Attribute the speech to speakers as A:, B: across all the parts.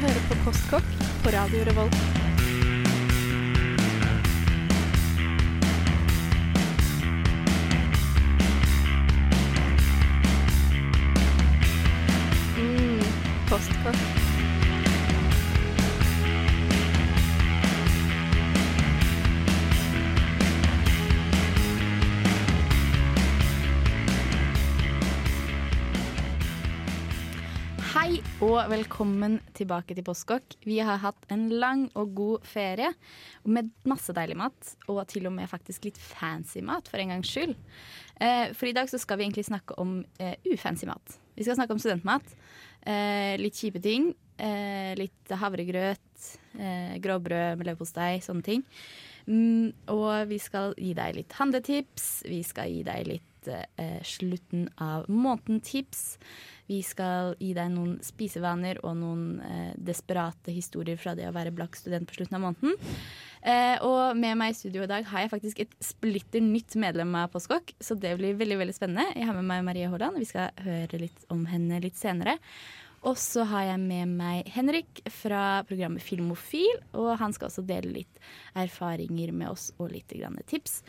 A: hører på Postkokk på Radio Revolt. Velkommen tilbake til Postkokk. Vi har hatt en lang og god ferie med masse deilig mat, og til og med faktisk litt fancy mat, for en gangs skyld. Eh, For i dag så skal vi egentlig snakke om eh, ufancy mat. Vi skal snakke om studentmat. Eh, litt kjipe ting. Litt havregrøt, gråbrød med leverpostei, sånne ting. Mm, og vi skal gi deg litt handletips. Vi skal gi deg litt slutten av måneden-tips. Vi skal gi deg noen spisevaner og noen eh, desperate historier fra det å være blakk student på slutten av måneden. Eh, og med meg i studio i dag har jeg faktisk et splitter nytt medlem av Postkokk, så det blir veldig veldig spennende. Jeg har med meg Marie Haaland. Vi skal høre litt om henne litt senere. Og så har jeg med meg Henrik fra programmet Filmofil, og han skal også dele litt erfaringer med oss og litt tips.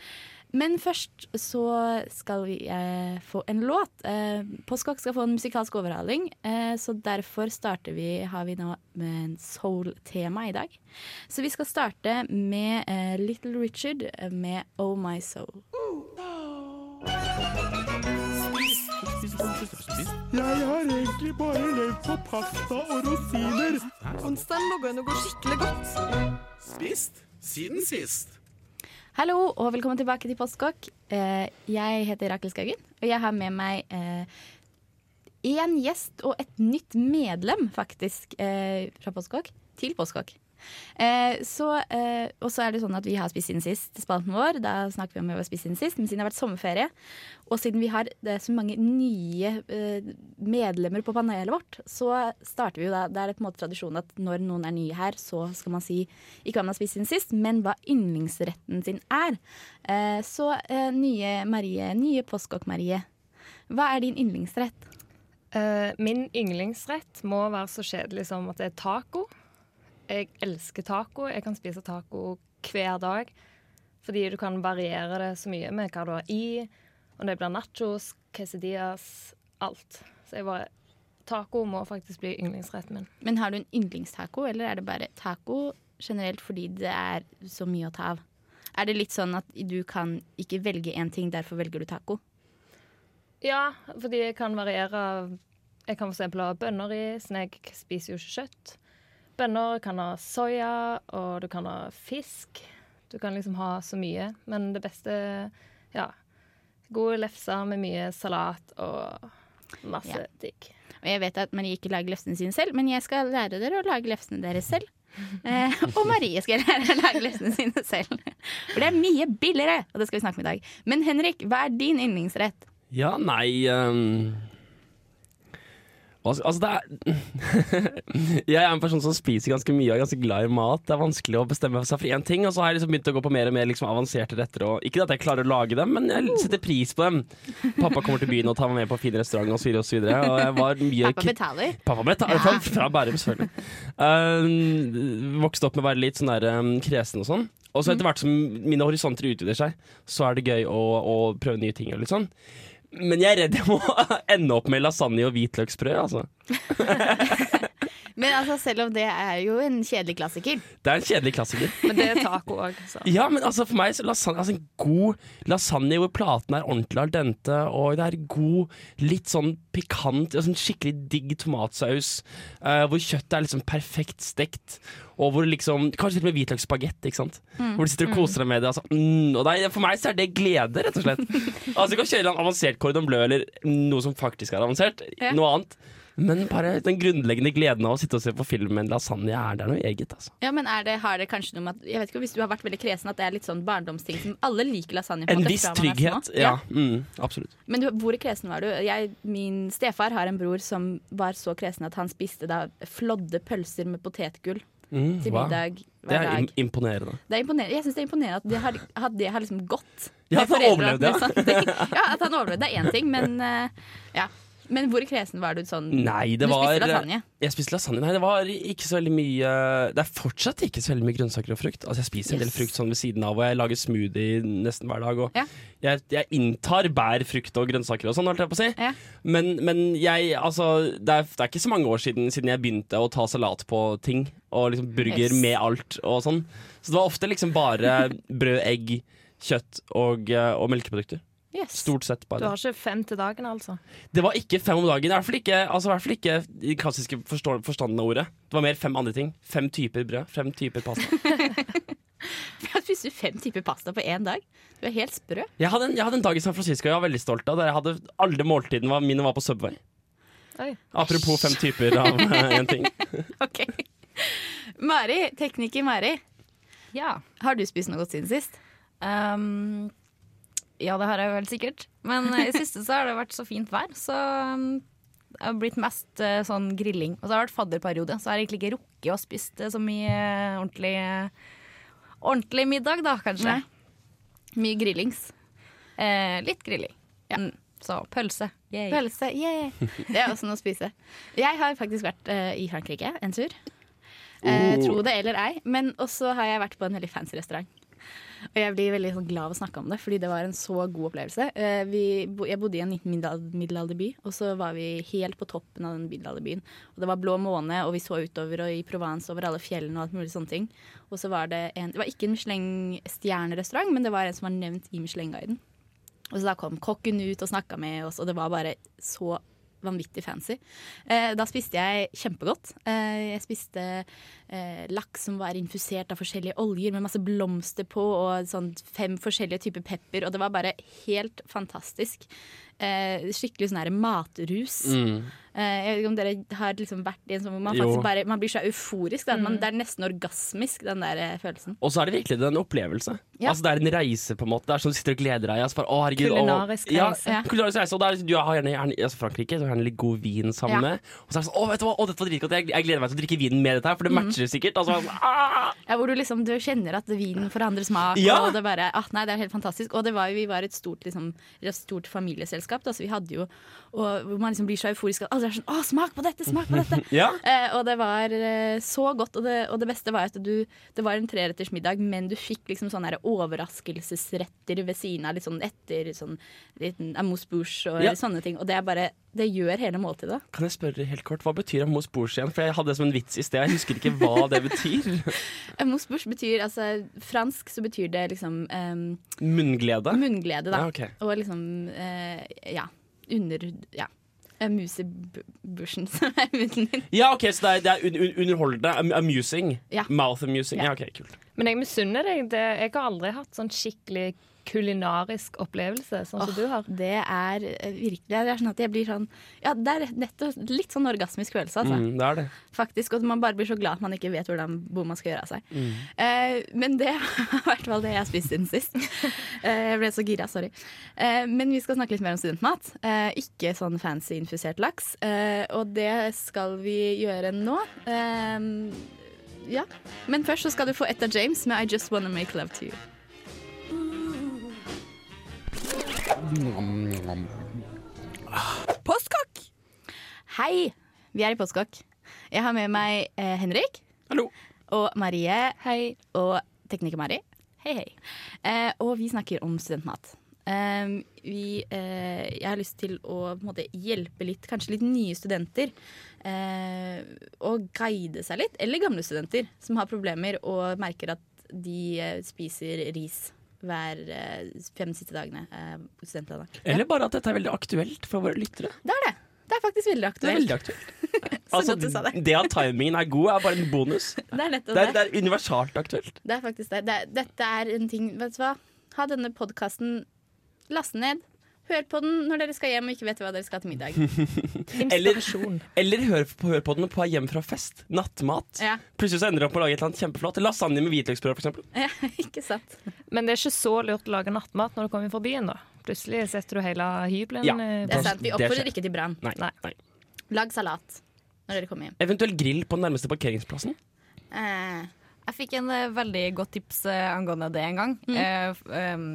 A: Men først så skal vi eh, få en låt. Eh, Postkokk skal få en musikalsk overhaling, eh, så derfor starter vi, har vi nå med en soul-tema i dag. Så vi skal starte med eh, Little Richard med Oh My Soul.
B: Jeg har egentlig bare levd på pasta og rosiner.
C: Onsdagen lå an å gå skikkelig godt.
B: Spist siden sist.
A: Hallo og velkommen tilbake til Postkokk. Eh, jeg heter Rakel Skaugen, og jeg har med meg én gjest og et nytt medlem, faktisk, eh, fra Postkokk til Postkokk. Eh, så, eh, og så er det sånn at vi har spist siden sist, spalten vår. Da snakker vi om vi har spist siden sist, men siden det har vært sommerferie, og siden vi har det så mange nye eh, medlemmer på panelet vårt, så starter vi jo da Da er det på en måte tradisjon at når noen er nye her, så skal man si ikke hva man har spist siden sist, men hva yndlingsretten sin er. Eh, så eh, nye Marie, nye Postkokk-Marie. Hva er din yndlingsrett?
C: Min yndlingsrett må være så kjedelig som at det er taco. Jeg elsker taco. Jeg kan spise taco hver dag. Fordi du kan variere det så mye med hva du har i. Om det blir nachos, quesadillas, alt. Så jeg bare Taco må faktisk bli yndlingsretten min.
A: Men har du en yndlingstaco, eller er det bare taco generelt fordi det er så mye å ta av? Er det litt sånn at du kan ikke velge én ting, derfor velger du taco?
C: Ja, fordi jeg kan variere Jeg kan eksempel ha bønner i, siden jeg spiser jo ikke kjøtt. Bønner kan ha soya, og du kan ha fisk. Du kan liksom ha så mye. Men det beste Ja. Gode lefser med mye salat og masse
A: Ja.
C: digg.
A: Og jeg vet at Marie ikke lager lefsene sine selv, men jeg skal lære dere å lage lefsene deres selv. Eh, og Marie skal lære å lage lefsene sine selv. For det er mye billigere, og det skal vi snakke om i dag. Men Henrik, hva er din yndlingsrett?
B: Ja, nei um Altså, det er Jeg er en person som spiser ganske mye og er ganske glad i mat. Det er vanskelig å bestemme seg for én ting, og så har jeg liksom begynt å gå på mer og mer liksom avanserte retter. Og ikke at jeg klarer å lage dem, men jeg setter pris på dem. Pappa kommer til byen og tar meg med på fin restaurant osv. Og, så videre, og, så og jeg var mye
A: Pappa betaler.
B: Pappa betaler ja. fra, fra Bærum, selvfølgelig. Uh, vokste opp med å være litt sånn der um, kresen og sånn. Og så etter hvert som mine horisonter utvider seg, så er det gøy å, å prøve nye ting. Og litt sånn. Men jeg er redd jeg må ende opp med lasagne og hvitløksbrød. Altså.
A: Men altså, selv om det er jo en kjedelig klassiker.
B: Det er en kjedelig klassiker.
C: Men det er taco òg.
B: Ja, men altså for meg så lasagne, altså en god lasagne hvor platen er ordentlig al dente, og det er god, litt sånn pikant, altså en skikkelig digg tomatsaus, uh, hvor kjøttet er liksom perfekt stekt, og hvor liksom Kanskje til og med hvitløksspagett. ikke sant? Hvor du sitter og koser deg med det. Altså, mm, og det er, for meg så er det glede, rett og slett. altså Du kan kjøre en avansert cordon bleu eller noe som faktisk er avansert,
A: Ja.
B: noe annet. Men bare den grunnleggende gleden av å sitte og se på film med en lasagne er det noe eget, altså.
A: Ja, men er det, Har det kanskje noe med at Jeg vet ikke Hvis du har vært veldig kresen, at det er litt sånn barndomsting som alle liker lasagne på
B: En
A: måte
B: viss
A: er
B: trygghet. Ja, mm, absolutt.
A: Men du, hvor kresen var du? Jeg, min stefar har en bror som var så kresen at han spiste da flådde pølser med potetgull
B: Mm,
A: til
B: wow.
A: middag
B: Det
A: hver
B: er
A: dag.
B: im imponerende.
A: Det er imponerende. Jeg syns det er imponerende at det har, at det har liksom gått.
B: Ja, at han overlevde,
A: ja. Ja, at han overlevde er én ting, men eh, ja. Men hvor kresen var du sånn?
B: Nei, det
A: du
B: var
A: spiste lasagne?
B: Jeg spiste lasagne. Nei, det var ikke så veldig mye Det er fortsatt ikke så veldig mye grønnsaker og frukt. Altså Jeg spiser en del frukt sånn ved siden av, og jeg lager smoothie nesten hver dag. Og
A: Ja.
B: jeg, jeg inntar bær, frukt og grønnsaker og sånn, holdt jeg på å si.
A: Ja.
B: Men, men jeg, altså det er, det er ikke så mange år siden Siden jeg begynte å ta salat på ting. Og liksom burger
A: Yes.
B: med alt og sånn. Så det var ofte liksom bare brød, egg, kjøtt og, eh, og melkeprodukter.
A: Yes.
B: Stort sett bare.
C: Du har ikke fem til dagen, altså?
B: Det var ikke fem om dagen. I hvert fall ikke, altså, i hvert fall ikke i den klassiske forstanden av ordet. Det var mer fem andre ting. Fem typer brød, fem typer pasta.
A: Spiste spiste fem typer pasta på én dag. Du er helt sprø.
B: Jeg hadde en, jeg hadde en dag i San Francisco jeg var veldig stolt av, der jeg hadde alle måltidene var, mine var på Subway.
C: Oi.
B: Apropos fem typer av én ting.
A: Ok. Mari, tekniker Mari.
D: Ja.
A: Har du spist noe godt siden sist?
D: Ehm, ja, det har jeg vel sikkert. Men i det siste så har det vært så fint vær, så um, det har blitt mest eh, sånn grilling. Og så har det vært fadderperiode, så jeg har egentlig ikke rukket å spise så mye eh, ordentlig, ordentlig middag, da, kanskje.
A: Nei. Mye grillings.
D: Eh, litt grilling.
A: Ja.
D: Mm, så pølse. Yay.
A: Pølse, yeah. Det er også noe å spise. Jeg har faktisk vært uh, i Frankrike en tur. Uh,
B: Oh.
A: Tro det eller ei. Men også har jeg vært på en veldig fancy restaurant. Og jeg blir veldig sånn, glad av å snakke om det, fordi det var en så god opplevelse. Eh, vi, jeg bodde i en middelalderby, og så var vi helt på toppen av den middelalderbyen. Og det var blå måne, og vi så utover og i Provence over alle fjellene og alt mulig sånne ting. Og så var det en Det var ikke en Michelin-stjernerestaurant, men det var en som var nevnt i Michelin-guiden. Og så da kom kokken ut og snakka med oss, og det var bare så vanvittig fancy. Eh, da spiste jeg kjempegodt. Eh, jeg spiste eh, laks som var infusert av forskjellige oljer med masse blomster på, og sånn fem forskjellige typer pepper, og det var bare helt fantastisk. Eh, skikkelig sånn her matrus.
B: Mm.
A: Eh, jeg vet ikke om dere har liksom vært i en sånn hvor man
B: Jo.
A: faktisk bare Man blir så euforisk. Mm. Man, det er nesten orgasmisk, den der eh, følelsen.
B: Og så er det virkelig en opplevelse.
A: Ja.
B: Altså Det er en reise, på en måte. Det er sånn Du sitter og gleder deg. Altså, bare, å, herregud,
C: Kulinarisk
B: ja,
C: reise.
B: Ja, kulinarisk reise. Og er, du har gjerne, gjerne altså Frankrike, så har gjerne litt god vin sammen
A: Ja.
B: med. Og så er det sånn Å, vet du hva, å, dette var dritgodt. Jeg, jeg gleder meg til å drikke vinen med dette her, for
A: Mm.
B: det matcher sikkert. Altså, sånn, ah!
A: Ja, hvor du liksom du kjenner at vinen forandrer smak.
B: Ja.
A: Og det bare, ah, nei, det er helt fantastisk. Og det var, jo- vi var et stort, liksom, et stort familieselskap, da, så vi hadde jo og, Hvor man liksom blir så euforisk at alle er sånn Å, smak på dette! Smak på dette!
B: Ja.
A: eh, og det var eh, så godt. Og det, og det beste var at du Det var en treretters middag, men du fikk liksom sånne overraskelsesretter ved siden av. Litt sånn etter sånn liten amuse bouche og
B: Ja.
A: sånne ting. Og det er bare Det gjør hele måltidet.
B: Kan jeg spørre helt kort, Hva betyr Amos Bouche igjen? For Jeg hadde det som en vits i sted. Jeg husker ikke hva det betyr.
A: Amuse bouche betyr altså Fransk så betyr det liksom um,
B: Munnglede?
A: Munnglede, da.
B: Ja, okay.
A: Og liksom uh, ja. Under ja. eh, Musebushen som er munnen din.
B: Ja, ok, Så det er, det er un un underholdende? Amusing?
A: Ja.
B: Mouth amusing?
A: Ja.
B: Ja, ok, kult.
C: Men jeg misunner deg det. Jeg har aldri hatt sånn skikkelig kulinarisk opplevelse, sånn som du har.
A: Det er eh, virkelig Det er sånn at jeg blir sånn Ja, det er nettopp litt sånn orgasmisk følelse, altså.
B: Mm, det er det.
A: Faktisk. Og man bare blir så glad at man ikke vet hvordan, hvor man skal gjøre av seg.
B: Mm.
A: Eh, men det var i hvert fall det jeg har spist siden sist. Eh, jeg ble så gira, sorry. Eh, men vi skal snakke litt mer om studentmat. Eh, ikke sånn fancy infusert laks. Eh, og det skal vi gjøre nå. Eh, ja. Men først så skal du få Etta James med I Just Wanna Make Love To You.
D: Postkokk!
A: Hei! Vi er i Postkokk. Jeg har med meg eh, Henrik
B: Hallo.
A: og Marie
C: Hei.
A: og tekniker-Mari. Hei, hei. Eh, og vi snakker om studentmat. Um, vi, uh, jeg har lyst til å på en måte, hjelpe litt, kanskje litt nye studenter. Uh, og guide seg litt. Eller gamle studenter som har problemer og merker at de uh, spiser ris hver eh, fem siste dagene. Eh, på studentlandet.
B: Eller bare at dette er veldig aktuelt for våre lyttere.
A: Det er det. Det er faktisk veldig
B: Det
A: aktuelt.
B: veldig aktuelt. Altså,
A: det.
B: det at timingen er god, er bare en bonus.
A: Det er
B: Det
A: det.
B: er, det er universalt aktuelt.
A: Det er faktisk det. det dette er en ting Vet du hva? Ha denne podkasten Last ned. Hør på den når dere skal hjem og ikke vet hva dere skal til middag.
B: Eller, eller hør på, hør på den på hjem fra fest. Nattmat.
A: Ja,
B: Plutselig så ender du opp med å lage et eller annet kjempeflott. Lasagne med hvitløksbrød, eksempel.
A: ja ikke sant?
C: Men det er ikke så lurt å lage nattmat når du kommer fra byen, da. Plutselig setter du hele hybelen
B: Ja.
C: eh,
A: Det er sant. Vi oppfordrer ikke til brann.
B: Nei.
C: Nei.
B: Nei.
A: Lag salat når dere kommer hjem.
B: Eventuelt grill på den nærmeste parkeringsplassen.
A: Eh,
D: Jeg fikk en uh, veldig godt tips uh, angående det en gang. Mm. Uh, um,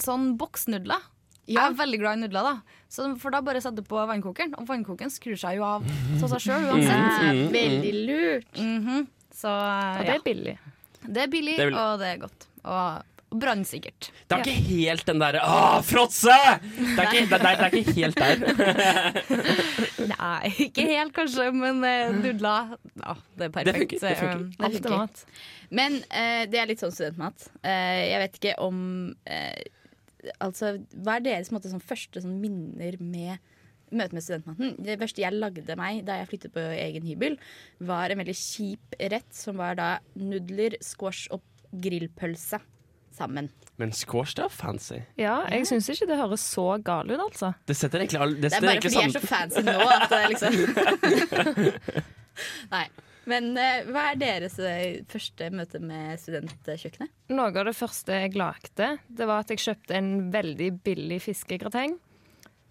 D: sånn boksnudler. Jeg er veldig glad i nudler, da. Så, for da bare setter du på vannkokeren, og vannkokeren skrur seg jo av av seg sjøl uansett.
A: Ja, veldig lurt.
D: Mhm. Så
C: Og det er billig.
D: Det er billig,
B: Det er
D: og det er godt. Og, brannsikkert.
B: Det er ikke helt den derre Åh, fråtse! Det er ikke, det, er, det er ikke helt der.
D: Nei, ikke helt kanskje, men uh, nudler ja, Det er perfekt.
B: Det funker, det funker.
D: Um,
A: Det
C: er
A: funker. Men uh, det er litt sånn studentmat. Uh, jeg vet ikke om eh, Altså, hva er deres måte, sånn, første sånn, minner med møte med studentmaten? Det første jeg lagde meg da jeg flyttet på egen hybel, var en veldig kjip rett som var da nudler, squash og grillpølse sammen.
B: Men squash, det er fancy.
C: Ja, jeg syns ikke det høres så galt ut, altså.
B: Det setter egentlig all- det
A: Det er bare fordi jeg er så fancy nå at det liksom Nei. Men eh, hva er deres eh, første møte med studentkjøkkenet?
C: Noe av det første jeg lagde, det var at jeg kjøpte en veldig billig fiskegrateng.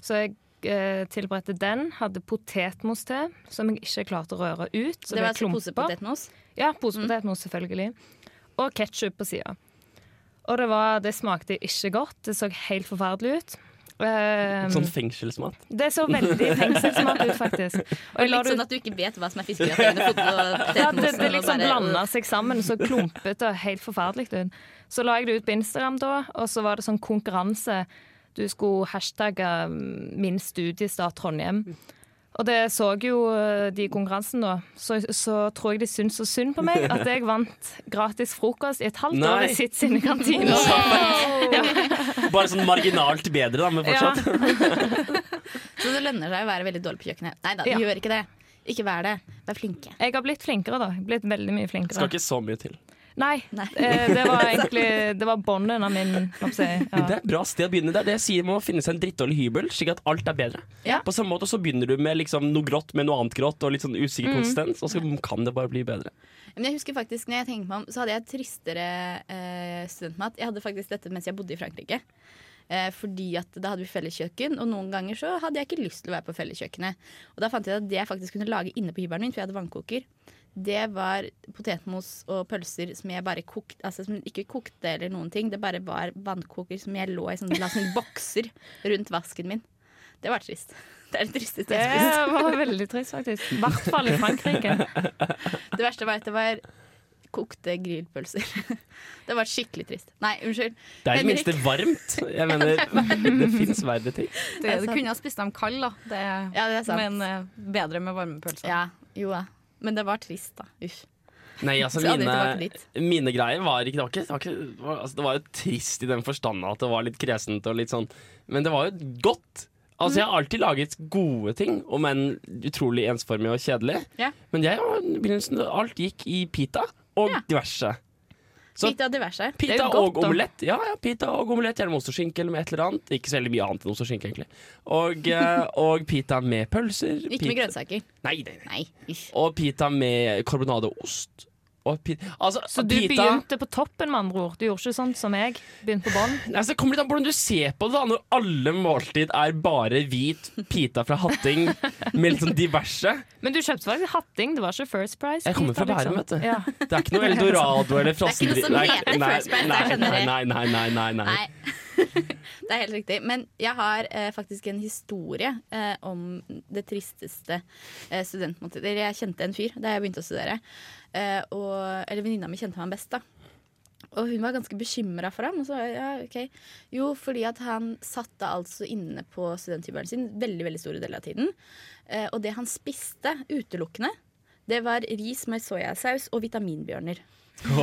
C: Så jeg eh, tilberedte den. Hadde potetmos til, som jeg ikke klarte å røre ut. Så
A: Det var altså posepotetmos.
C: Ja, posepotetmos, selvfølgelig. Og ketsjup på sida. Og det, var, det smakte ikke godt. Det så helt forferdelig ut. Eh,
B: Sånn fengselsmat.
C: det så veldig fengselsmat ut, faktisk. Og
A: Litt sånn at du ikke vet hva som er fiskegratin og
C: ja, det, det liksom
A: bare-
C: blanda seg sammen, så klumpete og helt forferdelig ut. Så la jeg det ut på Instagram da, og så var det sånn konkurranse. Du skulle hashtagge mm, 'min studiestart Trondheim'. Og det så jo eh, de i konkurransen da. Så, så tror jeg de syntes så synd på meg at jeg vant gratis frokost i et halvt år
B: Nei.
C: i sitt sine kantiner.
B: Bare sånn marginalt bedre, da, men
C: Ja.
A: Så det lønner seg å være veldig dårlig på kjøkkenet. Nei da,
C: Ja.
A: gjør ikke det. Ikke vær det. Vær flinke.
C: Jeg har blitt flinkere, da. Blitt veldig mye flinkere.
B: Skal ikke så mye til.
C: Nei,
A: Nei.
C: eh, det var egentlig Det var båndet av min oppsett, si,
B: Det er et bra sted å begynne. Det er det jeg sier med å finne seg en drittdårlig hybel, slik at alt er bedre.
A: Ja.
B: På samme måte så begynner du med liksom noe grått med noe annet grått og litt sånn usikker konsistens, og så kan det bare bli bedre.
A: Men jeg husker faktisk, når jeg tenker meg om, så hadde jeg tristere eh, studentmat. Jeg hadde faktisk dette mens jeg bodde i Frankrike. Eh, fordi at da hadde vi felleskjøkken, og noen ganger så hadde jeg ikke lyst til å være på felleskjøkkenet. Og da fant jeg at det jeg faktisk kunne lage inne på hybelen min, for jeg hadde vannkoker, det var potetmos og pølser som jeg bare kokte, altså som ikke kokte eller noen ting. Det bare var vannkoker som jeg lå i sånne, la sånne bokser rundt vasken min. Det var trist. Det er det tristeste jeg har spist.
C: var veldig trist, faktisk. I hvert fall i Frankrike.
A: Det verste var at det var kokte grillpølser. Det var skikkelig trist. Nei, unnskyld.
B: Det er i det minste varmt. Jeg mener, det fins verre ting.
D: Det, du kunne ha spist dem kalde, da. Det,
A: Ja, det er sant.
D: men eh, bedre med varme pølser.
A: Ja, jo da. Men det var trist, da. Uff.
B: Nei, altså mine, mine greier var ikke Det var, ikke, det var, ikke, det var, altså, det var jo trist i den forstand at det var litt kresent og litt sånn Men det var jo godt. Altså Jeg har alltid laget gode ting, om enn utrolig ensformig og kjedelig.
A: Ja.
B: Men jeg var i begynnelsen Alt gikk i pita og
A: Ja.
B: diverse. Så-
A: pita diverse.
B: Pita
C: godt,
B: og omelett. Ja, ja, pita og omelett, gjerne med ost og skinke eller med et eller annet. Ikke så veldig mye annet enn ost og skinke, egentlig. Og, eh, og pita med pølser.
A: Ikke med grønnsaker.
B: Nei, nei, nei.
A: Nei.
B: Og pita med karbonadeost. Og altså,
C: Så du
B: pita,
C: begynte på toppen, med andre ord. Du gjorde ikke sånn som jeg. Begynte på bånn.
B: Altså, det kommer litt an på hvordan du ser på det, da. Når alle måltid er bare hvit pita fra Hatting med litt sånn diverse.
C: Men du kjøpte faktisk hatting. Det var ikke First Price.
B: Jeg kommer fra
C: pita,
B: Bærum, vet du.
C: Ja.
B: Det er ikke noe Eldorado eller frossen
A: Det er ikke noe som heter First Price,
B: nei,
A: jeg skjønner det.
B: nei, nei, nei, nei, nei.
A: Nei. det er helt riktig. Men jeg har eh, faktisk en historie eh, om det tristeste eh, studentmåltidet. Jeg kjente en fyr da jeg begynte å studere. Eh, og, eller venninna mi kjente meg best, da. Og hun var ganske bekymra for ham. Så, ja, okay. Jo, fordi at han satt da altså inne på studenthybelen sin veldig veldig store deler av tiden. Eh, og det han spiste utelukkende, det var ris med soyasaus og vitaminbjørner.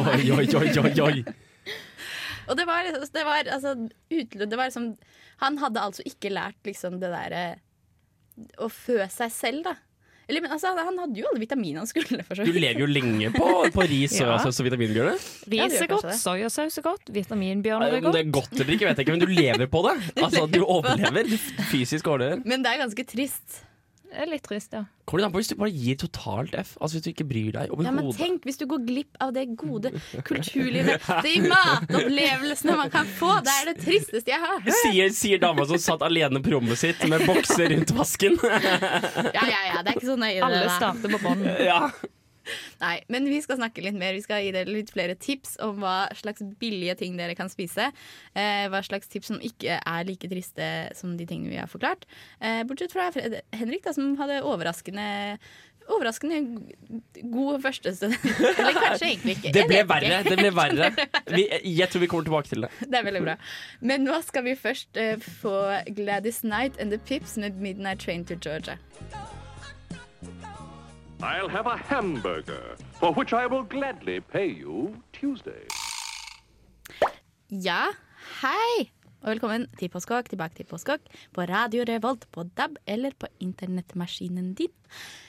B: Oi, oi, oi, oi, oi.
A: Og det var, det var altså utelukket Det var liksom Han hadde altså ikke lært liksom det derre å fø seg selv, da. Eller, men, altså, han hadde jo alle vitaminene han skulle. For så
B: Du lever jo lenge på, på ris og
C: Ja.
B: og vitaminbjørner.
A: Ja, det
C: Ris er godt, soyasaus er godt, vitaminbjørn er
B: Om det er godt eller ikke, vet jeg ikke, men du lever på det. Altså, du overlever. Fysisk overlever.
A: Men det er ganske trist.
C: Det er litt trist, ja.
B: Kommer det an på hvis du bare gir totalt F? Altså Hvis du ikke bryr deg
A: Ja, men tenk hvis du går glipp av det gode kulturlivet. De matopplevelsene man kan få. Det er det tristeste jeg har hørt.
B: Sier, sier dama som satt alene på rommet sitt med bokser rundt vasken.
A: Ja, ja, ja, det er ikke så nøye.
C: Alle starter på bånn.
B: ja.
A: Nei, men vi skal snakke litt mer. Vi skal gi dere litt flere tips om hva slags billige ting dere kan spise. Eh, hva slags tips som ikke er like triste som de tingene vi har forklart. Eh, bortsett fra Fred Henrik, da, som hadde overraskende Overraskende god førstestund. Eller kanskje egentlig ikke.
B: Det ble
A: ikke.
B: verre. det ble verre vi, Jeg tror vi kommer tilbake til det.
A: Det er veldig bra. Men nå skal vi først eh, få Gladys Knight and The Pips med 'Midnight Train to Georgia'.
E: I'll have a hamburger, for which I will gladly pay you Tuesday.
A: Ja, hei! Og velkommen til Påskokk, tilbake til Påskokk på Radio Revolt, på DAB eller på internettmaskinen din.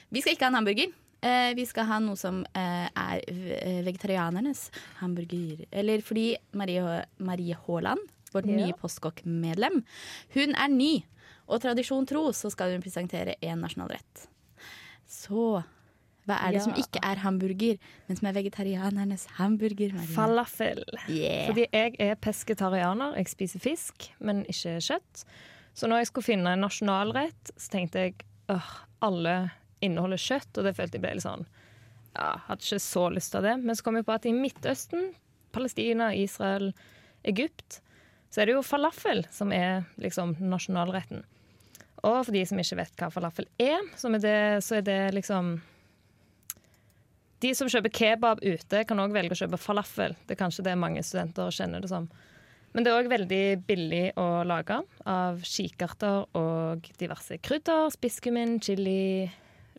A: Vi skal ikke ha en hamburger. Eh, vi skal ha noe som eh, er eh, vegetarianernes hamburger. Eller fordi Marie, Marie Haaland, vårt
C: Ja.
A: nye Postkokk-medlem, hun er ny. Og tradisjon tro så skal hun presentere en nasjonalrett. Så hva er det
C: Ja.
A: som ikke er hamburger, men som er vegetarianernes hamburger? Marie?
C: Falafel.
A: Yeah.
C: Fordi jeg er pesketarianer. Jeg spiser fisk, men ikke kjøtt. Så når jeg skulle finne en nasjonalrett, så tenkte jeg åh, alle inneholder kjøtt, og det følte jeg ble litt sånn ja, Hadde ikke så lyst til det. Men så kom jeg på at i Midtøsten, Palestina, Israel, Egypt, så er det jo falafel som er liksom nasjonalretten. Og for de som ikke vet hva falafel er, så er det, så er det liksom de som kjøper kebab ute, kan òg velge å kjøpe falafel. Det er kanskje det mange studenter kjenner det som. Men det er òg veldig billig å lage av kikerter og diverse krydder. Spisskummin, chili,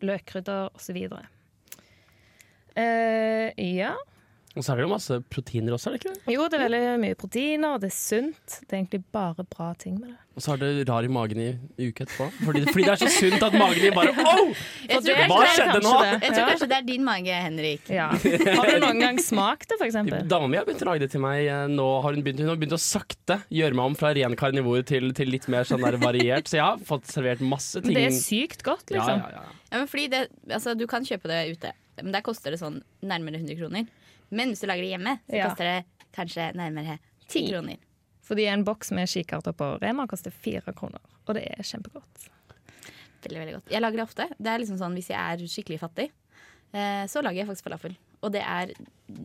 C: løkkrydder osv. Uh, ja.
B: Og så er det jo masse proteiner også, er det ikke det?
C: Jo, det er veldig mye proteiner, og det er sunt. Det er egentlig bare bra ting med det.
B: Og så har det rar i magen i uke etterpå. Fordi, fordi det er så sunt at magen din bare oh! Hva
C: er
B: skjedde nå?
C: det.
A: jeg tror kanskje det er din mage, Henrik.
C: Ja. Har du noen gang smakt det, for eksempel?
B: Dama mi har begynt å lage det til meg. eh, Nå har hun begynt, hun har begynt å sakte gjøre meg om fra ren karnivor til, til litt mer sånn der variert. Så jeg har fått servert masse ting.
C: Men Det er sykt godt,
B: ja,
C: liksom.
B: ja, ja.
A: Ja, men fordi det, altså, du kan kjøpe det ute, men der koster det sånn nærmere 100 kroner. Men hvis du lager det hjemme, så
C: Ja.
A: koster det kanskje nærmere 10 kroner.
C: Fordi en boks med kikerter på Rema koster fire kroner, og det er kjempegodt.
A: Veldig, veldig godt. Jeg lager det ofte. Det er liksom sånn Hvis jeg er skikkelig fattig, eh, så lager jeg faktisk falafel. Og det er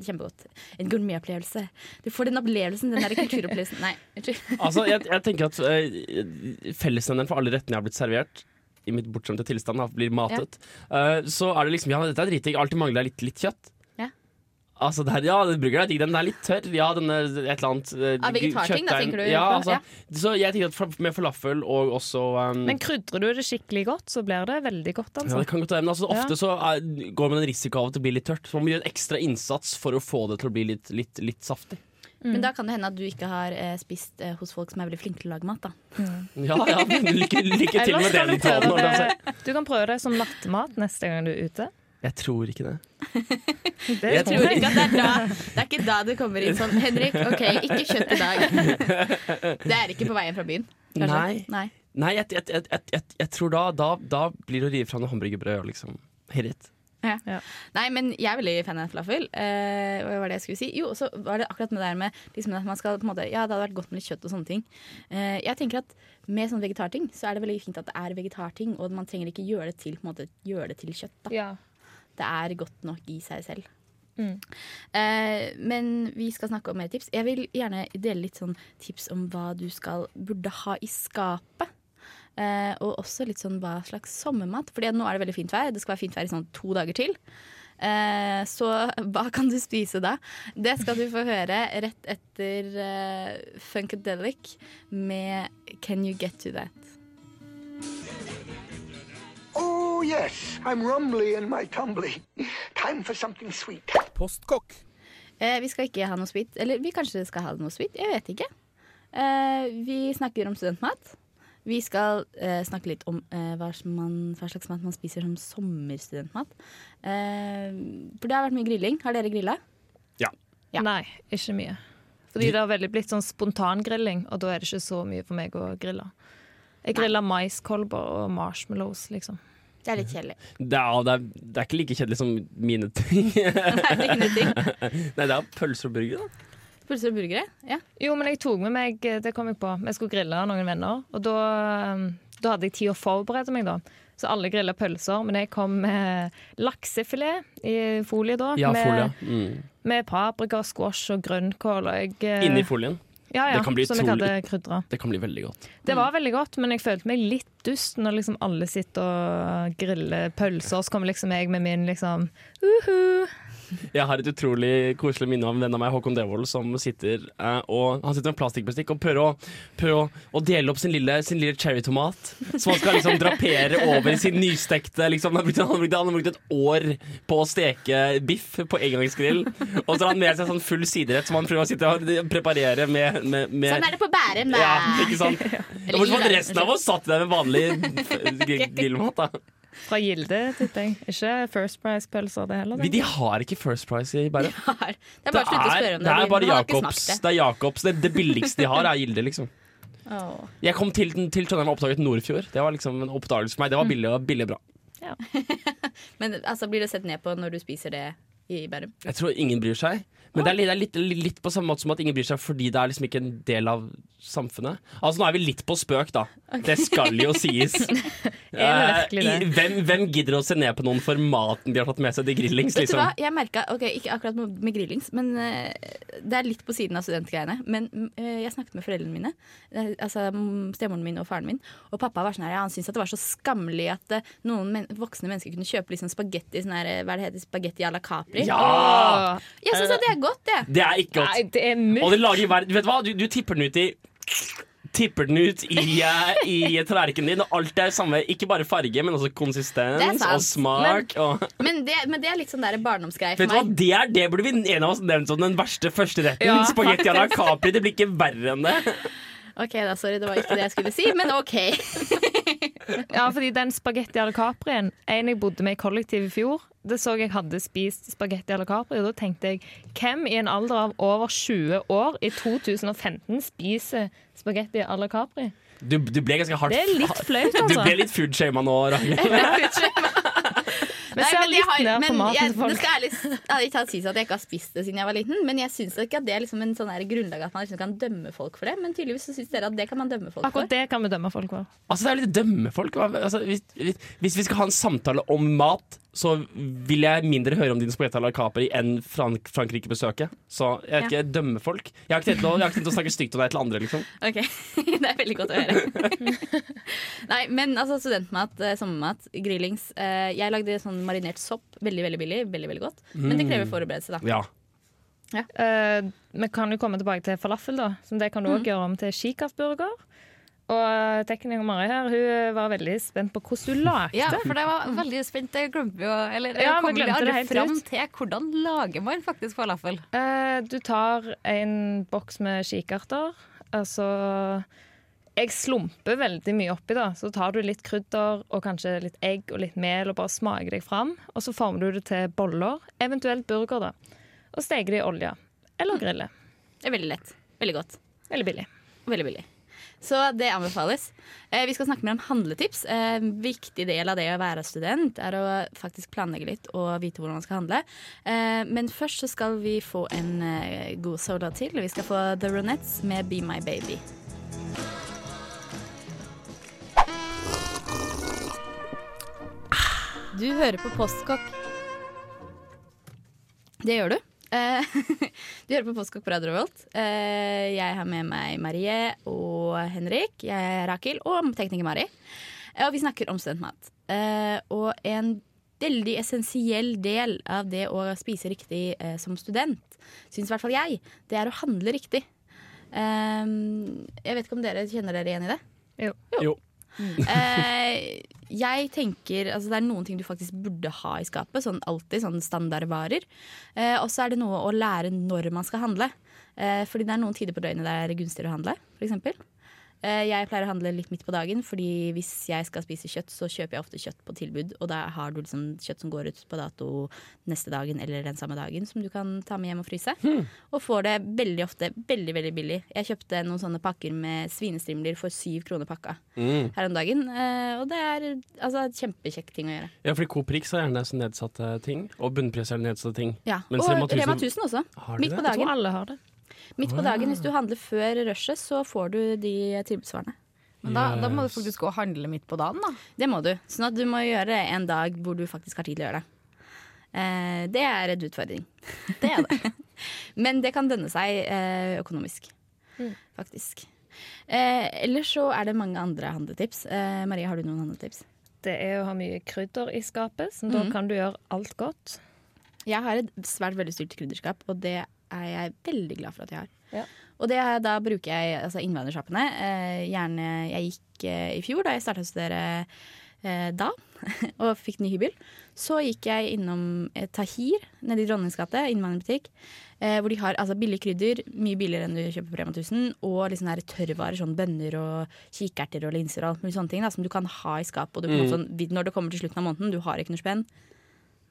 A: kjempegodt. En gourmetopplevelse. Du får den opplevelsen, den der kulturopplevelsen. Nei, unnskyld.
B: Altså, jeg, jeg tenker at uh, fellesnevneren for alle rettene jeg har blitt servert i mitt bortskjemte tilstand, blir matet, eh, så er det liksom Ja, dette er dritdigg. Alltid mangler litt, litt kjøtt.
A: Ja.
B: Altså, der, ja, den burgeren er digg. Den er litt tørr. Ja, den er et eller annet uh,
A: vegetarting, da, tenker du?
B: Ja, altså,
A: Ja.
B: Så jeg tenker at med falafel og også um,
C: Men krydrer du det skikkelig godt, så blir det veldig godt,
B: ja,
C: altså.
B: det kan godt være, men altså,
C: Ja.
B: ofte så er, går man en risiko av at det blir litt tørt. Så man må gjøre en ekstra innsats for å få det til å bli litt, litt, litt saftig.
A: Men da kan det hende at du ikke har eh, spist eh, hos folk som er veldig flinke til å lage mat. da
B: Ja, ja, men lykke, lykke til med den
C: det, du kan prøve det som nattmat neste gang du er ute.
B: Jeg tror ikke det.
C: Det
B: Jeg
A: tror ikke at det er da Det er ikke da du kommer inn sånn Henrik, OK, ikke kjøtt i dag. Det er ikke på veien fra byen. kanskje?
B: Nei.
A: Nei.
B: Nei, jeg, jeg, jeg, jeg, jeg, jeg tror da, da, da blir det å rive fra noe hamburgerbrød og liksom hit.
A: Ja.
C: Ja.
A: Nei, men jeg er veldig fan av falafel. Eh, hva var det jeg skulle si? Jo, så var det akkurat med det der med liksom, at man skal på en måte Ja, det hadde vært godt med litt kjøtt og sånne ting. Eh, jeg tenker at med sånne vegetarting så er det veldig fint at det er vegetarting, og man trenger ikke gjøre det til, på en måte, gjøre det til kjøtt. Da.
C: Ja.
A: Det er godt nok i seg selv.
C: Mm.
A: Eh, men vi skal snakke om mer tips. Jeg vil gjerne dele litt sånn tips om hva du skal burde ha i skapet. Eh, og også litt sånn hva slags sommermat. Fordi nå er det veldig fint vær. Det skal være fint vær i sånn to dager til. Eh, så hva kan du spise da? Det skal du få høre rett etter uh, Funkadelic med Can You Get To That.
F: Oh, yes, I'm rumbly in my tumbly. Time for something sweet.
G: Postkokk.
A: Eh, vi skal ikke ha noe sweet. Eller vi kanskje skal ha noe sweet. Jeg vet ikke. Eh, vi snakker om studentmat. Vi skal eh, snakke litt om eh, hva, man, hva slags mat man spiser som sommerstudentmat. Eh, for det har vært mye grilling. Har dere grilla? Ja.
C: Nei, ikke mye. Fordi det har veldig blitt sånn spontangrilling, og da er det ikke så mye for meg å grille. Jeg griller maiskolber og marshmallows, liksom.
A: Det er litt kjedelig.
B: Det er, det, er, det er ikke like kjedelig som mine ting.
A: Nei, det er ting.
B: Nei, det er pølser og burger, da.
A: Pølser og burgere? Ja.
C: Jo, men jeg tok med meg Det kom jeg på. Vi skulle grille noen venner, og da, um, da hadde jeg tid å forberede meg, da. Så alle grilla pølser. Men jeg kom med laksefilet i folie da.
B: Ja,
C: med,
B: folie. Mm.
C: med paprika, squash og grønnkål. Og jeg, eh,
B: Inni folien.
C: Ja, ja,
B: det kan bli
C: som jeg hadde krydra.
B: Det kan bli veldig godt.
C: Det var veldig godt, men jeg følte meg litt dust når liksom alle sitter og griller pølser. Så kommer liksom jeg med min liksom uhu.
B: Jeg har et utrolig koselig minne av en venn av meg, Håkon Devold, som sitter eh, og Han sitter med plastikkbestikk og prøver, å, prøver å, å dele opp sin lille, sin lille cherrytomat. Som han skal liksom drapere over sin nystekte liksom, han, har brukt, han, har brukt, han har brukt et år på å steke biff på engangsgrill. Og så har han med seg sånn full siderett som han prøver å sitte og preparere med, med, med
A: Sånn er det på Bærum, da.
B: ja, ikke sant? Bortsett fra at resten av oss satt der med vanlig grillmat. da
C: Fra Gilde, tipper jeg. Ikke First Price-pølser, det heller.
B: Vi, De har ikke First Price i Bærum.
A: Det er bare å slutte å spørre om det.
B: det er bare Jacobs. Det Jacobs. Det, det billigste de har, er Gilde, liksom.
A: Oh.
B: Jeg kom til, til Trondheim og oppdaget Nordfjord. Det var liksom en oppdagelse for meg. Det var billig og billig bra. bra.
A: Men altså, blir det sett ned på når du spiser det i Bærum?
B: Jeg tror ingen bryr seg. Men det er det er litt, litt, på samme måte som at ingen bryr seg fordi det er liksom ikke en del av samfunnet. Altså Nå er vi litt på spøk, da. Det skal jo sies. Eh, hvem, hvem gidder å se ned på noen for maten de har tatt med seg til grillings? Liksom?
A: jeg merket, ok, Ikke akkurat med, grillings, men uh, det er litt på siden av studentgreiene. Men uh, jeg snakket med foreldrene mine, eh, altså stemoren min og faren min. Og pappa var sånn her, han syntes det var så skammelig at uh, noen men voksne mennesker kunne kjøpe liksom spagetti sånn her, hva det heter, spagetti à la Capri.
B: Ja!
A: Jeg synes at det er godt, det.
B: Det er ikke godt.
C: Nei, det er
B: Og det lager verden Vet du hva? Du, du tipper den ut i Tipper den ut i, i tallerkenen din, og alt er samme. Ikke bare farge, men også
A: er
B: konsistens og smak. Og,
A: Men det, men det er litt sånn der barndomsgreie
B: vet
A: for
B: du hva? Det, er, det burde vi en av oss nevnt som den verste førsteretten.
C: Ja,
B: Spagetti à la Capri. Det blir ikke verre enn det.
A: Ok, da, sorry, det var ikke det jeg skulle si, men OK.
C: Ja, fordi den spagetti à la Caprien En jeg bodde med i kollektiv i fjor, det så jeg hadde spist spagetti eller Capri, og da tenkte jeg hvem i en alder av over 20 år i 2015 spiser spagetti eller Capri?
B: Du, du ble ganske hardt
C: Det er litt flaut,
B: Du
C: altså.
B: ble litt foodshama nå, Ragnhild.
C: Men
A: Nei, men jeg
C: litt
A: har-
C: ned på
A: men
C: maten
A: jeg, Det
C: folk.
A: skal ærlig ærlig talt synes at jeg ikke har spist det siden jeg var liten. Men jeg syns ikke at det er liksom en sånn grunnlag at man liksom kan dømme folk for det. Men tydeligvis så syns dere at det kan man dømme folk for.
C: Akkurat det kan vi dømme folk for.
B: Altså, det er jo litt dømme folk. Altså, hvis, hvis vi skal ha en samtale om mat, så vil jeg mindre høre om din spagetti à la Capri enn Frank Frankrike-besøket. Så jeg vet ikke, dømme folk. Jeg har ikke tenkt å, jeg har ikke tenkt å snakke stygt om deg til andre, liksom.
A: Ok, Det er veldig godt å høre. Nei, men altså studentmat, eh, sommermat, grillings. Eh, jeg lagde sånn marinert sopp. Veldig, veldig billig. Veldig, veldig godt. Men det krever forberedelse, da.
B: Ja.
C: Eh, vi kan jo komme tilbake til falafel, da. Som det kan du òg gjøre om til kikasburger. Og eh, tekniker Mari her hun var veldig spent på hvordan du lagde.
D: Ja, for det var veldig spent. Det glemte vi jo. Eller
C: Ja,
D: kom vi aldri fram
C: ut.
D: til hvordan lager man faktisk falafel.
C: Uh, du tar en boks med kikerter. Altså Jeg slumper veldig mye oppi, da. Så tar du litt krydder og kanskje litt egg og litt mel og bare smaker deg fram. Og så former du det til boller, eventuelt burger, da. Og steker det i olje. Eller griller.
A: Det er veldig lett. Veldig godt.
C: Veldig billig.
A: Veldig billig. Så det anbefales. Eh, vi skal snakke mer om handletips. Eh, En viktig del av det å være student er å faktisk planlegge litt og vite hvordan man skal handle. Eh, men først så skal vi få en eh, god soda til. Vi skal få The Ronettes med Be My Baby. Du hører på Postkokk. Det gjør du. Eh, du hører på Postkokk på Radio Revolt. Eh, jeg har med meg Marie og Henrik. Jeg er Rakel og tekniker Mari. Eh, og vi snakker om studentmat. Eh, og en veldig essensiell del av det å spise riktig eh, som student, syns i hvert fall jeg, det er å handle riktig. Eh, jeg vet ikke om dere kjenner dere igjen i det?
C: Jo.
B: Jo.
A: Eh, jeg tenker altså Det er noen ting du faktisk burde ha i skapet. Sånn alltid, sånn standardvarer. Eh, og så er det noe å lære når man skal handle. Eh, fordi det er noen tider på døgnet det er gunstigere å handle. Eh, jeg pleier å handle litt midt på dagen, Fordi hvis jeg skal spise kjøtt, så kjøper jeg ofte kjøtt på tilbud. Og da har du liksom kjøtt som går ut på dato neste dagen eller den samme dagen, som du kan ta med hjem og fryse. Og får det veldig ofte veldig veldig billig. Jeg kjøpte noen sånne pakker med svinestrimler for syv kroner pakka
B: Mm.
A: her om dagen. eh, og det er altså, en kjempekjekk ting å gjøre.
B: ja, fordi Coop Rix har gjerne nedsatte ting, og bunnpris er nedsatte ting.
A: Ja.
B: Men
A: og
B: Rema 1000
A: også. Midt
B: på
A: på
C: Jeg tror
A: dagen.
C: alle har det.
A: Midt på dagen Hvis du handler før rushet, så får du de tilbudsvarene.
D: Men da, da må du faktisk gå og handle midt på dagen, da.
A: Det må du. Sånn at du må gjøre en dag hvor du faktisk har tid til å gjøre det. Eh, det er en utfordring.
D: Det er det.
A: Men det kan dønne seg eh, økonomisk, faktisk. Eh, ellers så er det mange andre handletips. Eh, Marie, har du noen handletips?
C: Det er å ha mye krydder i skapet, så
A: mm.
C: da kan du gjøre alt godt.
A: Jeg har et svært veldig velutstyrt krydderskap, og det er jeg veldig glad for at jeg har.
C: Ja.
A: Og det, da bruker jeg altså innvandrersjappene. Eh, gjerne Jeg gikk eh, i fjor, da jeg starta å studere eh, da, og fikk ny hybel. Så gikk jeg innom eh, Tahir nede i Dronningens gate, innvandrerbutikk. Eh, hvor de har altså, billige krydder, mye billigere enn du kjøper på Rema 1000. Og liksom her tørrvarer, sånn bønner og kikerter og linser og alt mulig sånne ting. Da, som du kan ha i skapet. Og du, på en sånn, når det kommer til slutten av måneden, du har ikke noe spenn,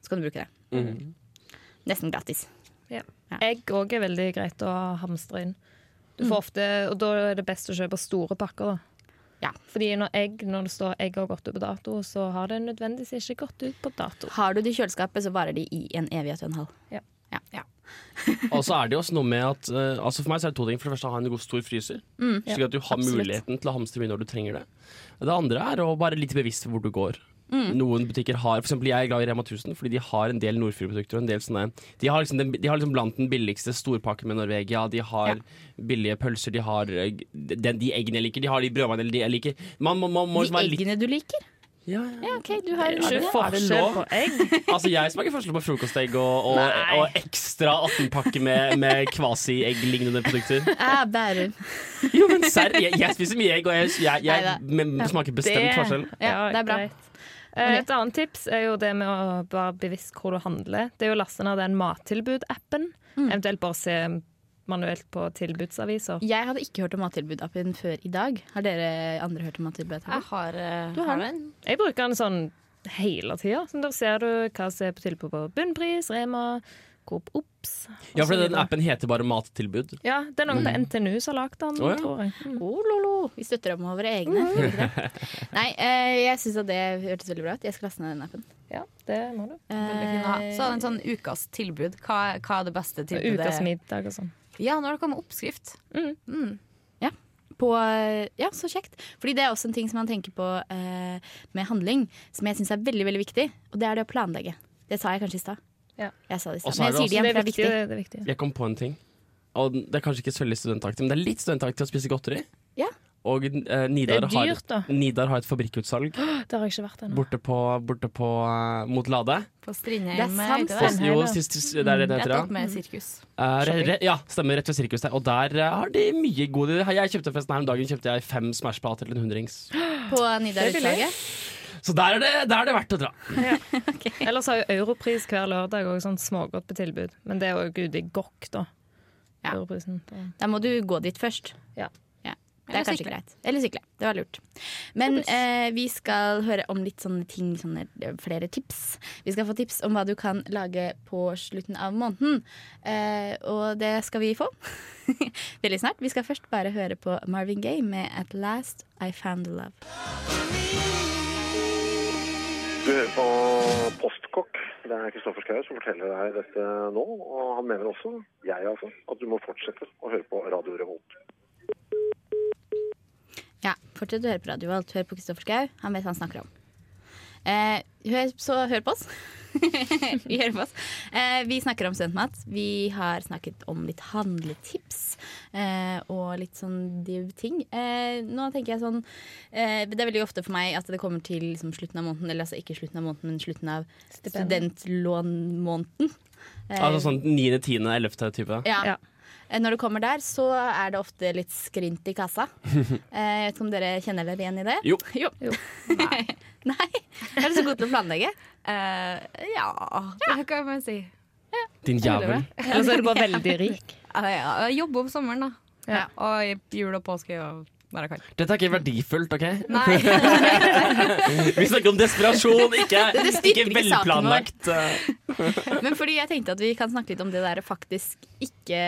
A: så kan du bruke det.
B: Mm.
A: Nesten gratis.
C: Ja.
A: Ja.
C: Egg òg er veldig greit å hamstre inn. Du får ofte, og da er det best å kjøpe store pakker. da.
A: Ja.
C: Fordi når, egg, når det står egg har gått ut på dato, så har det nødvendigvis ikke gått ut på dato.
A: Har du det i kjøleskapet, så varer de i en evighet og en halv.
C: Ja.
B: Og så er det jo også noe med at uh, altså For meg så er det to ting. For det første å ha en god stor fryser. slik at du har
C: absolutt.
B: muligheten til å hamstre mye når du trenger det. Det andre er å være litt bevisst hvor du går. Noen butikker har For eksempel jeg er glad i Rema 1000 fordi de har en del Nordfjord-produkter. De har liksom, den, de har liksom blant den billigste storpakken med Norvegia. De har billige pølser, de har eh, den, de eggene jeg liker, de har de brødvannene jeg liker. Man man, man må
A: De
B: liksom være litt
A: eggene du liker?
B: ja, ja.
A: Ja, ok, du har
C: ikke forskjell på egg.
B: Altså Jeg smaker forskjell på frokostegg og, og, og ekstra 18-pakke med, med kvasi-egg-lignende produkter.
A: Ja, Bærum.
B: Jo, men serr, jeg, jeg spiser mye egg, og jeg, jeg, jeg, smaker bestemt forskjell.
A: Ja, det er bra.
C: Eh, Et annet tips er jo det med å være bevisst hvor du handler. Det er jo å laste ned den mattilbud-appen.
A: Mm.
C: Eventuelt bare se manuelt på tilbudsaviser.
A: Jeg hadde ikke hørt om Mattilbud-appen før i dag. Har dere andre hørt om
D: Jeg
A: Mattilbud-appen?
D: har, eh,
A: Du har
D: har den.
C: Jeg bruker den sånn hele tida. Så da ser du hva som er på tilbud på bunnpris, Rema, Coop OBS.
B: Ja, for den appen heter bare Mattilbud.
C: Ja, det er noen på NTNU som har lagd den,
B: oh, ja.
C: tror jeg. Mm.
A: Oh, lolo. Vi støtter opp med våre egne. det? Nei, eh, jeg syns at det hørtes veldig bra ut. Jeg skal laste ned den appen.
C: Ja, det må du.
D: Eh. Så en sånn ukas tilbud. Hva, hva er det beste tilbudet?
C: Ukas middag og sånn.
D: Ja, nå har det kommet oppskrift.
A: På, eh, ja, så kjekt. Fordi det er også en ting som man tenker på eh, med handling, som jeg syns er veldig veldig viktig. Og det er det å planlegge. Det sa jeg kanskje i stad.
C: Ja.
A: Jeg sa det i stad.
B: er
A: Men jeg sier det igjen, for
C: er
A: det er
C: viktig. Det er viktig.
B: Jeg kom på en ting. Og det er kanskje ikke så veldig studentaktig, men det er litt studentaktig å spise godteri.
A: Ja.
B: Og eh,
C: Det
B: Nidar,
C: er
B: har,
C: dyrt, da.
B: Nidar har et fabrikkutsalg
C: Det har jeg ikke vært ennå.
B: borte på, borte på eh, mot Lade.
D: På Strindheim.
A: Det er sant,
D: heter
B: Og,
C: det.
B: jo, sist, sist, det er det det heter, ja.
D: opp med sirkus.
B: Eh, re, re, ja, stemmer. Rett ved sirkus der. Og der eh, har de mye gode Jeg kjøpte forresten her om dagen kjøpte jeg fem Smash-plater til en hundrings.
A: På Nidar-utslaget.
B: Så der er, det, der er det verdt å dra.
C: Ellers har jo Europris hver lørdag òg sånn smågodt på tilbud. Men det er jo ute i gokk, da.
A: Ja.
C: Europrisen. Da.
A: Da må du gå dit først.
C: Ja.
A: Det er
D: Eller
A: kanskje
D: sykle.
A: greit. Eller sykle. Det var lurt. Men eh, vi skal høre om litt sånne ting, sånne eh, flere tips. Vi skal få tips om hva du kan lage på slutten av måneden. Eh, og det skal vi få veldig snart. Vi skal først bare høre på Marvin Gaye med 'At Last I Found Love'.
G: Du hører på Postkokk. Det er Kristoffer Schau som forteller deg dette nå. Og han mener også, jeg altså, at du må fortsette å høre på Radio Revolt.
A: Ja, fortsett å høre på Radio Revolt. Hør på Kristoffer Schau. Han vet hva han snakker om. Eh, hør, så hør på oss. vi hører på oss. Eh, vi snakker om studentmat. Vi har snakket om litt handletips eh, og litt sånn div ting. Eh, nå tenker jeg sånn eh, Det er veldig ofte for meg at det kommer til liksom, slutten av måneden, eller altså ikke slutten av måneden, men slutten av studentlånmåneden. Eh,
B: Altså sånn 9., 10., 11. type.
A: ja.
C: Ja.
A: Eh, Når det kommer der, så er det ofte litt skrint i kassa. Eh, Jeg vet ikke om dere kjenner dere igjen i det?
B: Jo.
C: Jo.
A: Nei. Nei. Er du så god til å planlegge?
D: Uh, ja, det kan man si.
B: Din jævel.
C: Eller så er du bare veldig rik.
D: Ja, ja, jeg jobber om sommeren, da.
C: Ja.
D: Og i jul og påske og når jeg kan.
B: Dette er ikke verdifullt, OK?
D: Nei.
B: Vi snakker om desperasjon, ikke, ikke velplanlagt. eh,
A: Men fordi jeg tenkte at vi kan snakke litt om det der faktisk ikke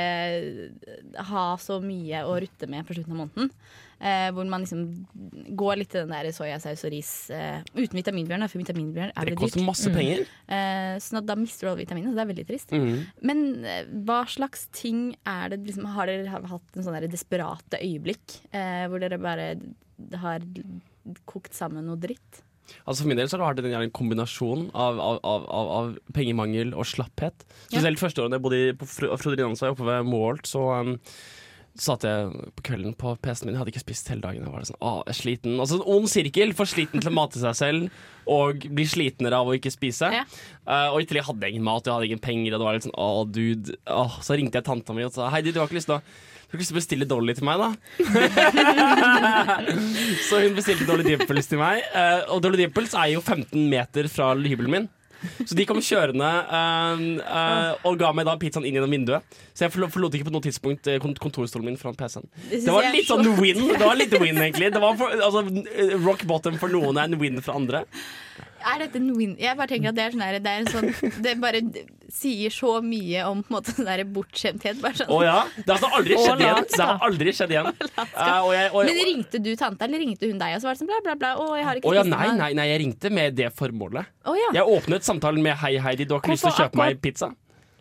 A: ha så mye å rutte med på slutten av måneden. Eh, hvor man liksom går litt til den der soyasaus og ris eh, uten vitaminbjørn, for vitaminbjørn er
B: Det
A: dyrt.
B: koster masse penger.
A: Eh, sånn da mister du alle vitaminene, så det er veldig trist.
B: Mm.
A: Men eh, hva slags ting er det liksom, Har dere hatt en sånn desperate øyeblikk eh, hvor dere bare har kokt sammen noe dritt.
B: Altså For min del så har det vært en, kombinasjon av, av, av, av, pengemangel og slapphet. Spesielt første året jeg bodde på Fro- oppe ved Målt, så um, satt jeg på kvelden på PC-en min. Jeg hadde ikke spist hele dagen. Jeg var sånn, ah, jeg er sliten. Altså en ond sirkel. For sliten til å mate seg selv og bli slitnere av å ikke spise.
A: Ja.
B: Uh, og i tillegg hadde jeg ingen mat, jeg hadde ingen penger. Og det var litt sånn, ah, dude Ah. Så ringte jeg tanta mi og sa Heidi, du har ikke lyst til å har ikke bestille Dolly til meg, da? så hun bestilte Dolly Dimples til meg. eh, og Dolly Dimples er jo 15 meter fra hybelen min. Så de kom kjørende eh, eh, og ga meg da pizzaen inn gjennom vinduet. Så jeg forlo- forlot ikke på noe tidspunkt kontorstolen min foran PC-en. Det var
A: er
B: litt sånn win, Det var litt win egentlig. Det var for, altså, rock bottom for noen er en win for andre.
A: Er dette en win? Jeg bare tenker at det er sånn her, det er en sånn Det bare sier så mye om på en måte sånn der bortskjemthet. Bare sånn.
B: Å ja. Det har altså aldri skjedd igjen. Det har aldri skjedd igjen. Eh, og jeg, og,
A: Men ringte du tanta, eller ringte hun deg? Og så var det sånn bla, bla, bla. Å, jeg har ikke
B: Å ja,
A: spist
B: nei, nei, nei, jeg ringte med det formålet.
A: Å ja.
B: Jeg åpnet samtalen med 'Hei, Heidi, du har ikke lyst til å
C: Hvorfor
B: kjøpe meg pizza'?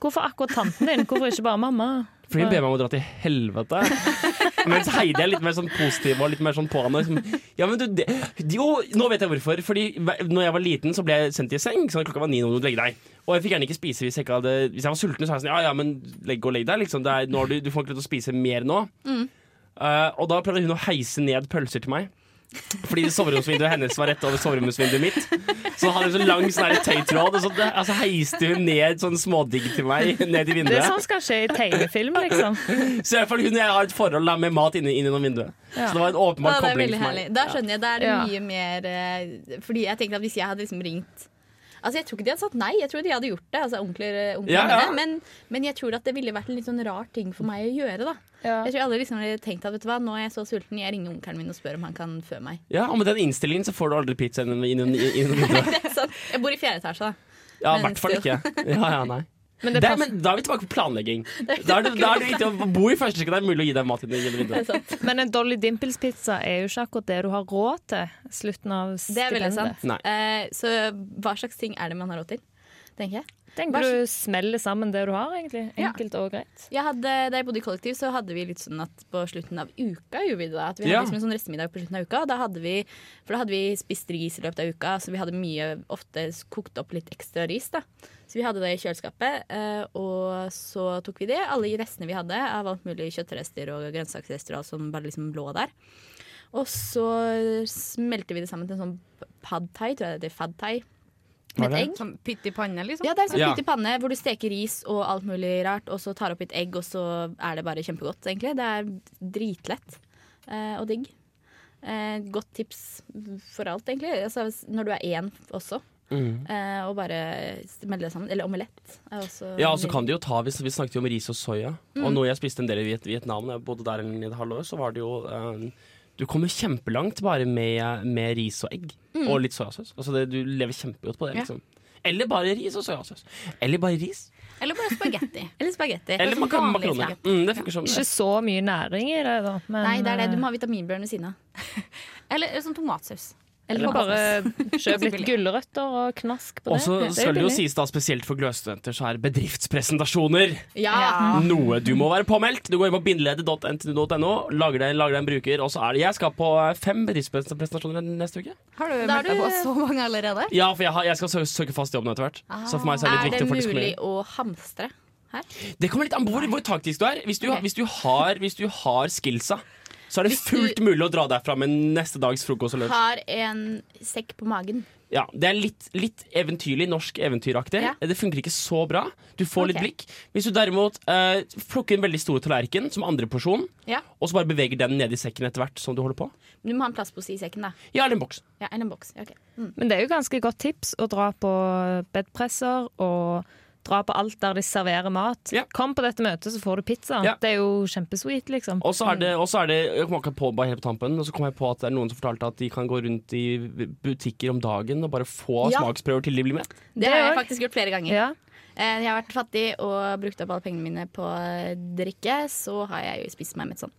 C: Hvorfor akkurat tanten din? Hvorfor ikke bare mamma?
B: Fordi hun ber meg om å dra til helvete. Mens Heidi er litt mer sånn positiv og litt mer sånn på henne. Liksom. Ja, men du, det, jo, nå vet jeg hvorfor. Fordi hver- når jeg var liten, så ble jeg sendt i seng. Så klokka var ni når du legge deg. Og jeg fikk gjerne ikke spise hvis jeg, ikke hadde, hvis jeg var sulten. Så var jeg sånn, ja, ja, men legg og legg deg. Liksom. Det er, nå har du, du får ikke lov til å spise mer nå. Eh, og da prøvde hun å heise ned pølser til meg. Fordi soveromsvinduet hennes var rett over soveromsvinduet mitt. Så hadde hun så lang sånn tøytråd, og så altså, heiste hun ned sånn smådigg til meg ned i vinduet.
C: Det er sånn skal skje i tegnefilm, liksom.
B: Så i hvert fall hun og jeg har et forhold da, med mat inni, inni gjennom vinduet. Så det var en åpenbar
A: det er
B: kobling
A: for
B: for
A: herlig.
B: meg.
A: Da skjønner jeg. Da er det
C: Ja.
A: mye mer eh, Fordi jeg tenker at hvis jeg hadde liksom ringt Altså Jeg tror ikke de hadde sagt nei, jeg tror de hadde gjort det. Altså onkler, onkler
B: Ja, ja.
A: mine. Men, men jeg tror at det ville vært en litt sånn rar ting for meg å gjøre. da
C: Ja.
A: Jeg tror alle liksom hadde tenkt at vet du hva, nå er jeg så sulten, jeg ringer onkelen min og spør om han kan fø meg.
B: Ja, og med den innstillingen så får du aldri pizza inn inn- inn- inn i vinduet.
A: Det er. Jeg bor i fjerde etasje, da.
B: Ja, i hvert fall ikke. Ja, ja, nei.
C: Men det
B: Det men da er vi tilbake på planlegging. Da er det, da er det viktig å bo i første rekke. Det er mulig å gi deg mat gjennom vinduet.
C: Men en Dolly Dimples-pizza er jo ikke akkurat det du har råd til slutten av
A: Det er veldig sant.
C: stipendet.
A: Eh, så hva slags ting er det man har råd til? Tenker jeg.
C: Tenker du smeller sammen det du har, egentlig.
A: Ja.
C: Enkelt og greit.
A: Jeg hadde, da jeg bodde i kollektiv, så hadde vi litt sånn at på slutten av uka gjorde vi det. At vi
B: Ja.
A: hadde liksom en sånn restemiddag på slutten av uka. Da hadde vi, for da hadde vi spist ris i løpet av uka, så vi hadde mye, ofte kokt opp litt ekstra ris. da. Så vi hadde det i kjøleskapet, eh, og så tok vi det. Alle restene vi hadde av alt mulig kjøttrester og grønnsaksrester og alt som bare liksom lå der. Og så smelte vi det sammen til en sånn pad thai, tror jeg det heter. Fad thai. Med et egg.
D: Sånn pytt i panne, liksom.
A: Ja, det er sånn
B: Ja.
A: pytt i panne hvor du steker ris og alt mulig rart, og så tar opp et egg, og så er det bare kjempegodt, egentlig. Det er dritlett eh, og digg. Eh, godt tips for alt, egentlig. Altså, når du er én også.
B: Mm.
A: Eh, og bare melde det sammen. Eller omelett. Er også
B: Ja, og så kan det jo ta hvis Vi snakket jo om ris og soya.
A: Mm.
B: Og noe jeg spiste en del i Vietnam jeg bodde der i et halvår, så var det jo eh, Du kommer kjempelangt bare med, med ris og egg. Og litt soyasaus. Altså det, du lever kjempegodt på det,
A: liksom Ja.
B: Eller bare ris og soyasaus. Eller bare ris.
D: Eller bare spagetti.
A: Eller spagetti.
B: Eller
A: mak
B: makaroner.
A: spagetti.
B: Mm, det funker som
C: Ikke så mye næring i det, da. Men,
A: Nei, det er det. Du
C: eh,
A: må ha vitaminbrød ved siden av.
D: Eller sånn tomatsaus.
C: Eller bare kjøp litt gulrøtter og knask på det.
B: Og så
C: er
B: skal det jo sies da spesielt for gløsstudenter så er bedriftspresentasjoner
A: Ja!
B: noe du må være påmeldt. Du går inn på bindeledet.ntnu.no, lager deg, en bruker, og så er det Jeg skal på eh, fem bedriftspresentasjoner neste uke.
D: Har du
A: er
D: meldt deg på så mange allerede?
B: Ja, for jeg, har, jeg skal søke, fast jobb nå etter hvert. Så for meg så er det
A: Er
B: litt
A: det
B: viktig å få
A: mulig å hamstre?
B: Det kommer litt an på hvor, hvor taktisk du er. Hvis du,
A: okay.
B: hvis du, har, hvis du har skillsa, så er det fullt mulig å dra derfra med neste dags frokost og lunsj.
A: Har en sekk på magen.
B: Ja, det er litt, litt eventyrlig, norsk eventyraktig.
A: Ja.
B: Det funker ikke så bra. Du får litt blikk. Hvis du derimot eh, plukker en veldig stor tallerken som andre porsjon,
A: Ja.
B: og så bare beveger den ned i sekken etter hvert som du holder på,
A: Du må ha en plastpose i sekken, da.
B: ja, eller en boks.
A: Ja, Eller en boks. Okay. mm.
C: Men det er jo ganske godt tips å dra på bedpresser og dra på alt der de serverer mat.
B: Ja.
C: Kom på dette møtet, så får du pizza.
B: Ja.
C: Det er jo kjempesweet, liksom.
B: Og så er det, og så er det Jeg kom akkurat på bare helt på tampen Og så kom jeg på at det er noen som fortalte at de kan gå rundt i butikker om dagen og bare få
A: Ja.
B: smaksprøver til de blir med.
A: Det har jeg faktisk gjort flere ganger. Eh, Jeg har vært fattig og brukt opp alle pengene mine på eh, drikke, så har jeg jo spist meg mett sånn.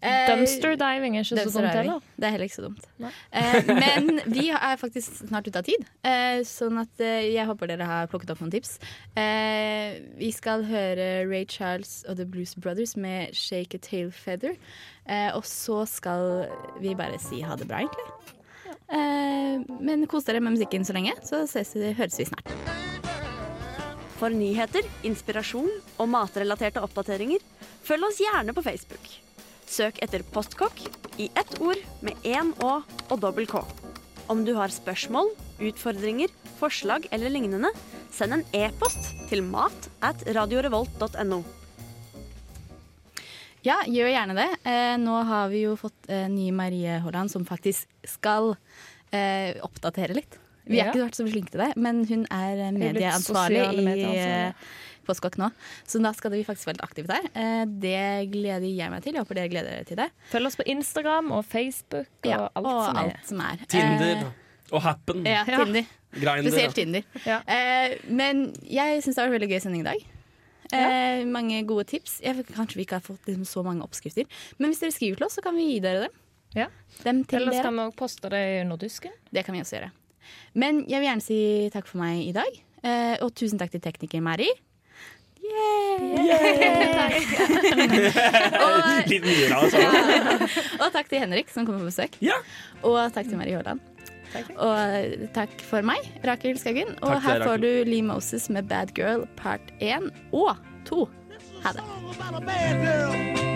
A: Eh,
C: Dumpster diving er ikke så dumt heller.
A: Det er heller ikke så dumt.
C: Nei.
A: Men vi er faktisk snart ute av tid, sånn at jeg håper dere har plukket opp noen tips. Vi skal høre Ray Charles og The Blues Brothers med 'Shake a Tail Feather'. Og så skal vi bare si ha det bra, egentlig. Men kos dere med musikken så lenge, så ses vi, høres vi snart.
H: For nyheter, inspirasjon og matrelaterte oppdateringer, følg oss gjerne på Facebook. Søk etter Postkokk i ett ord med én Å og dobbel K. Om du har spørsmål, utfordringer, forslag eller lignende, send en e-post til mat at radiorevolt.no.
A: Ja, gjør gjerne det. Eh, nå har vi jo fått eh, ny Marie Haaland som faktisk skal eh, oppdatere litt. Vi har
C: Ja.
A: ikke vært så flinke til det, men hun er medieansvarlig i Postkokk nå. Så da skal vi faktisk være litt aktive der. Eh, det gleder jeg meg til. Jeg håper dere gleder dere til det.
C: Følg oss på Instagram og Facebook og
A: Ja,
C: alt
A: og
C: som er.
A: alt som er.
B: Tinder
A: Eh,
B: og Happen.
A: ja. Tinder.
B: Grindr.
A: Spesielt Tinder.
C: Ja.
A: Eh, men jeg syns det var en veldig gøy sending i dag. Eh, mange gode tips. Jeg, kanskje vi ikke har fått liksom, så mange oppskrifter. Men hvis dere skriver til oss, så kan vi gi dere dem.
C: Ja.
A: Dem til
C: Ellers
A: dere.
C: vi også poste det under dusken.
A: Det kan vi også gjøre. Men jeg vil gjerne si takk for meg i dag. Eh, og tusen takk til tekniker Mari. og,
B: Litt mye da, altså.
A: og takk til Henrik som kommer på besøk.
B: Ja.
A: Og takk til Mari Haaland. Og takk for meg, Rakel Skagen Og her
B: deg,
A: får du Lee Moses med Bad Girl part 1 og 2. Ha det.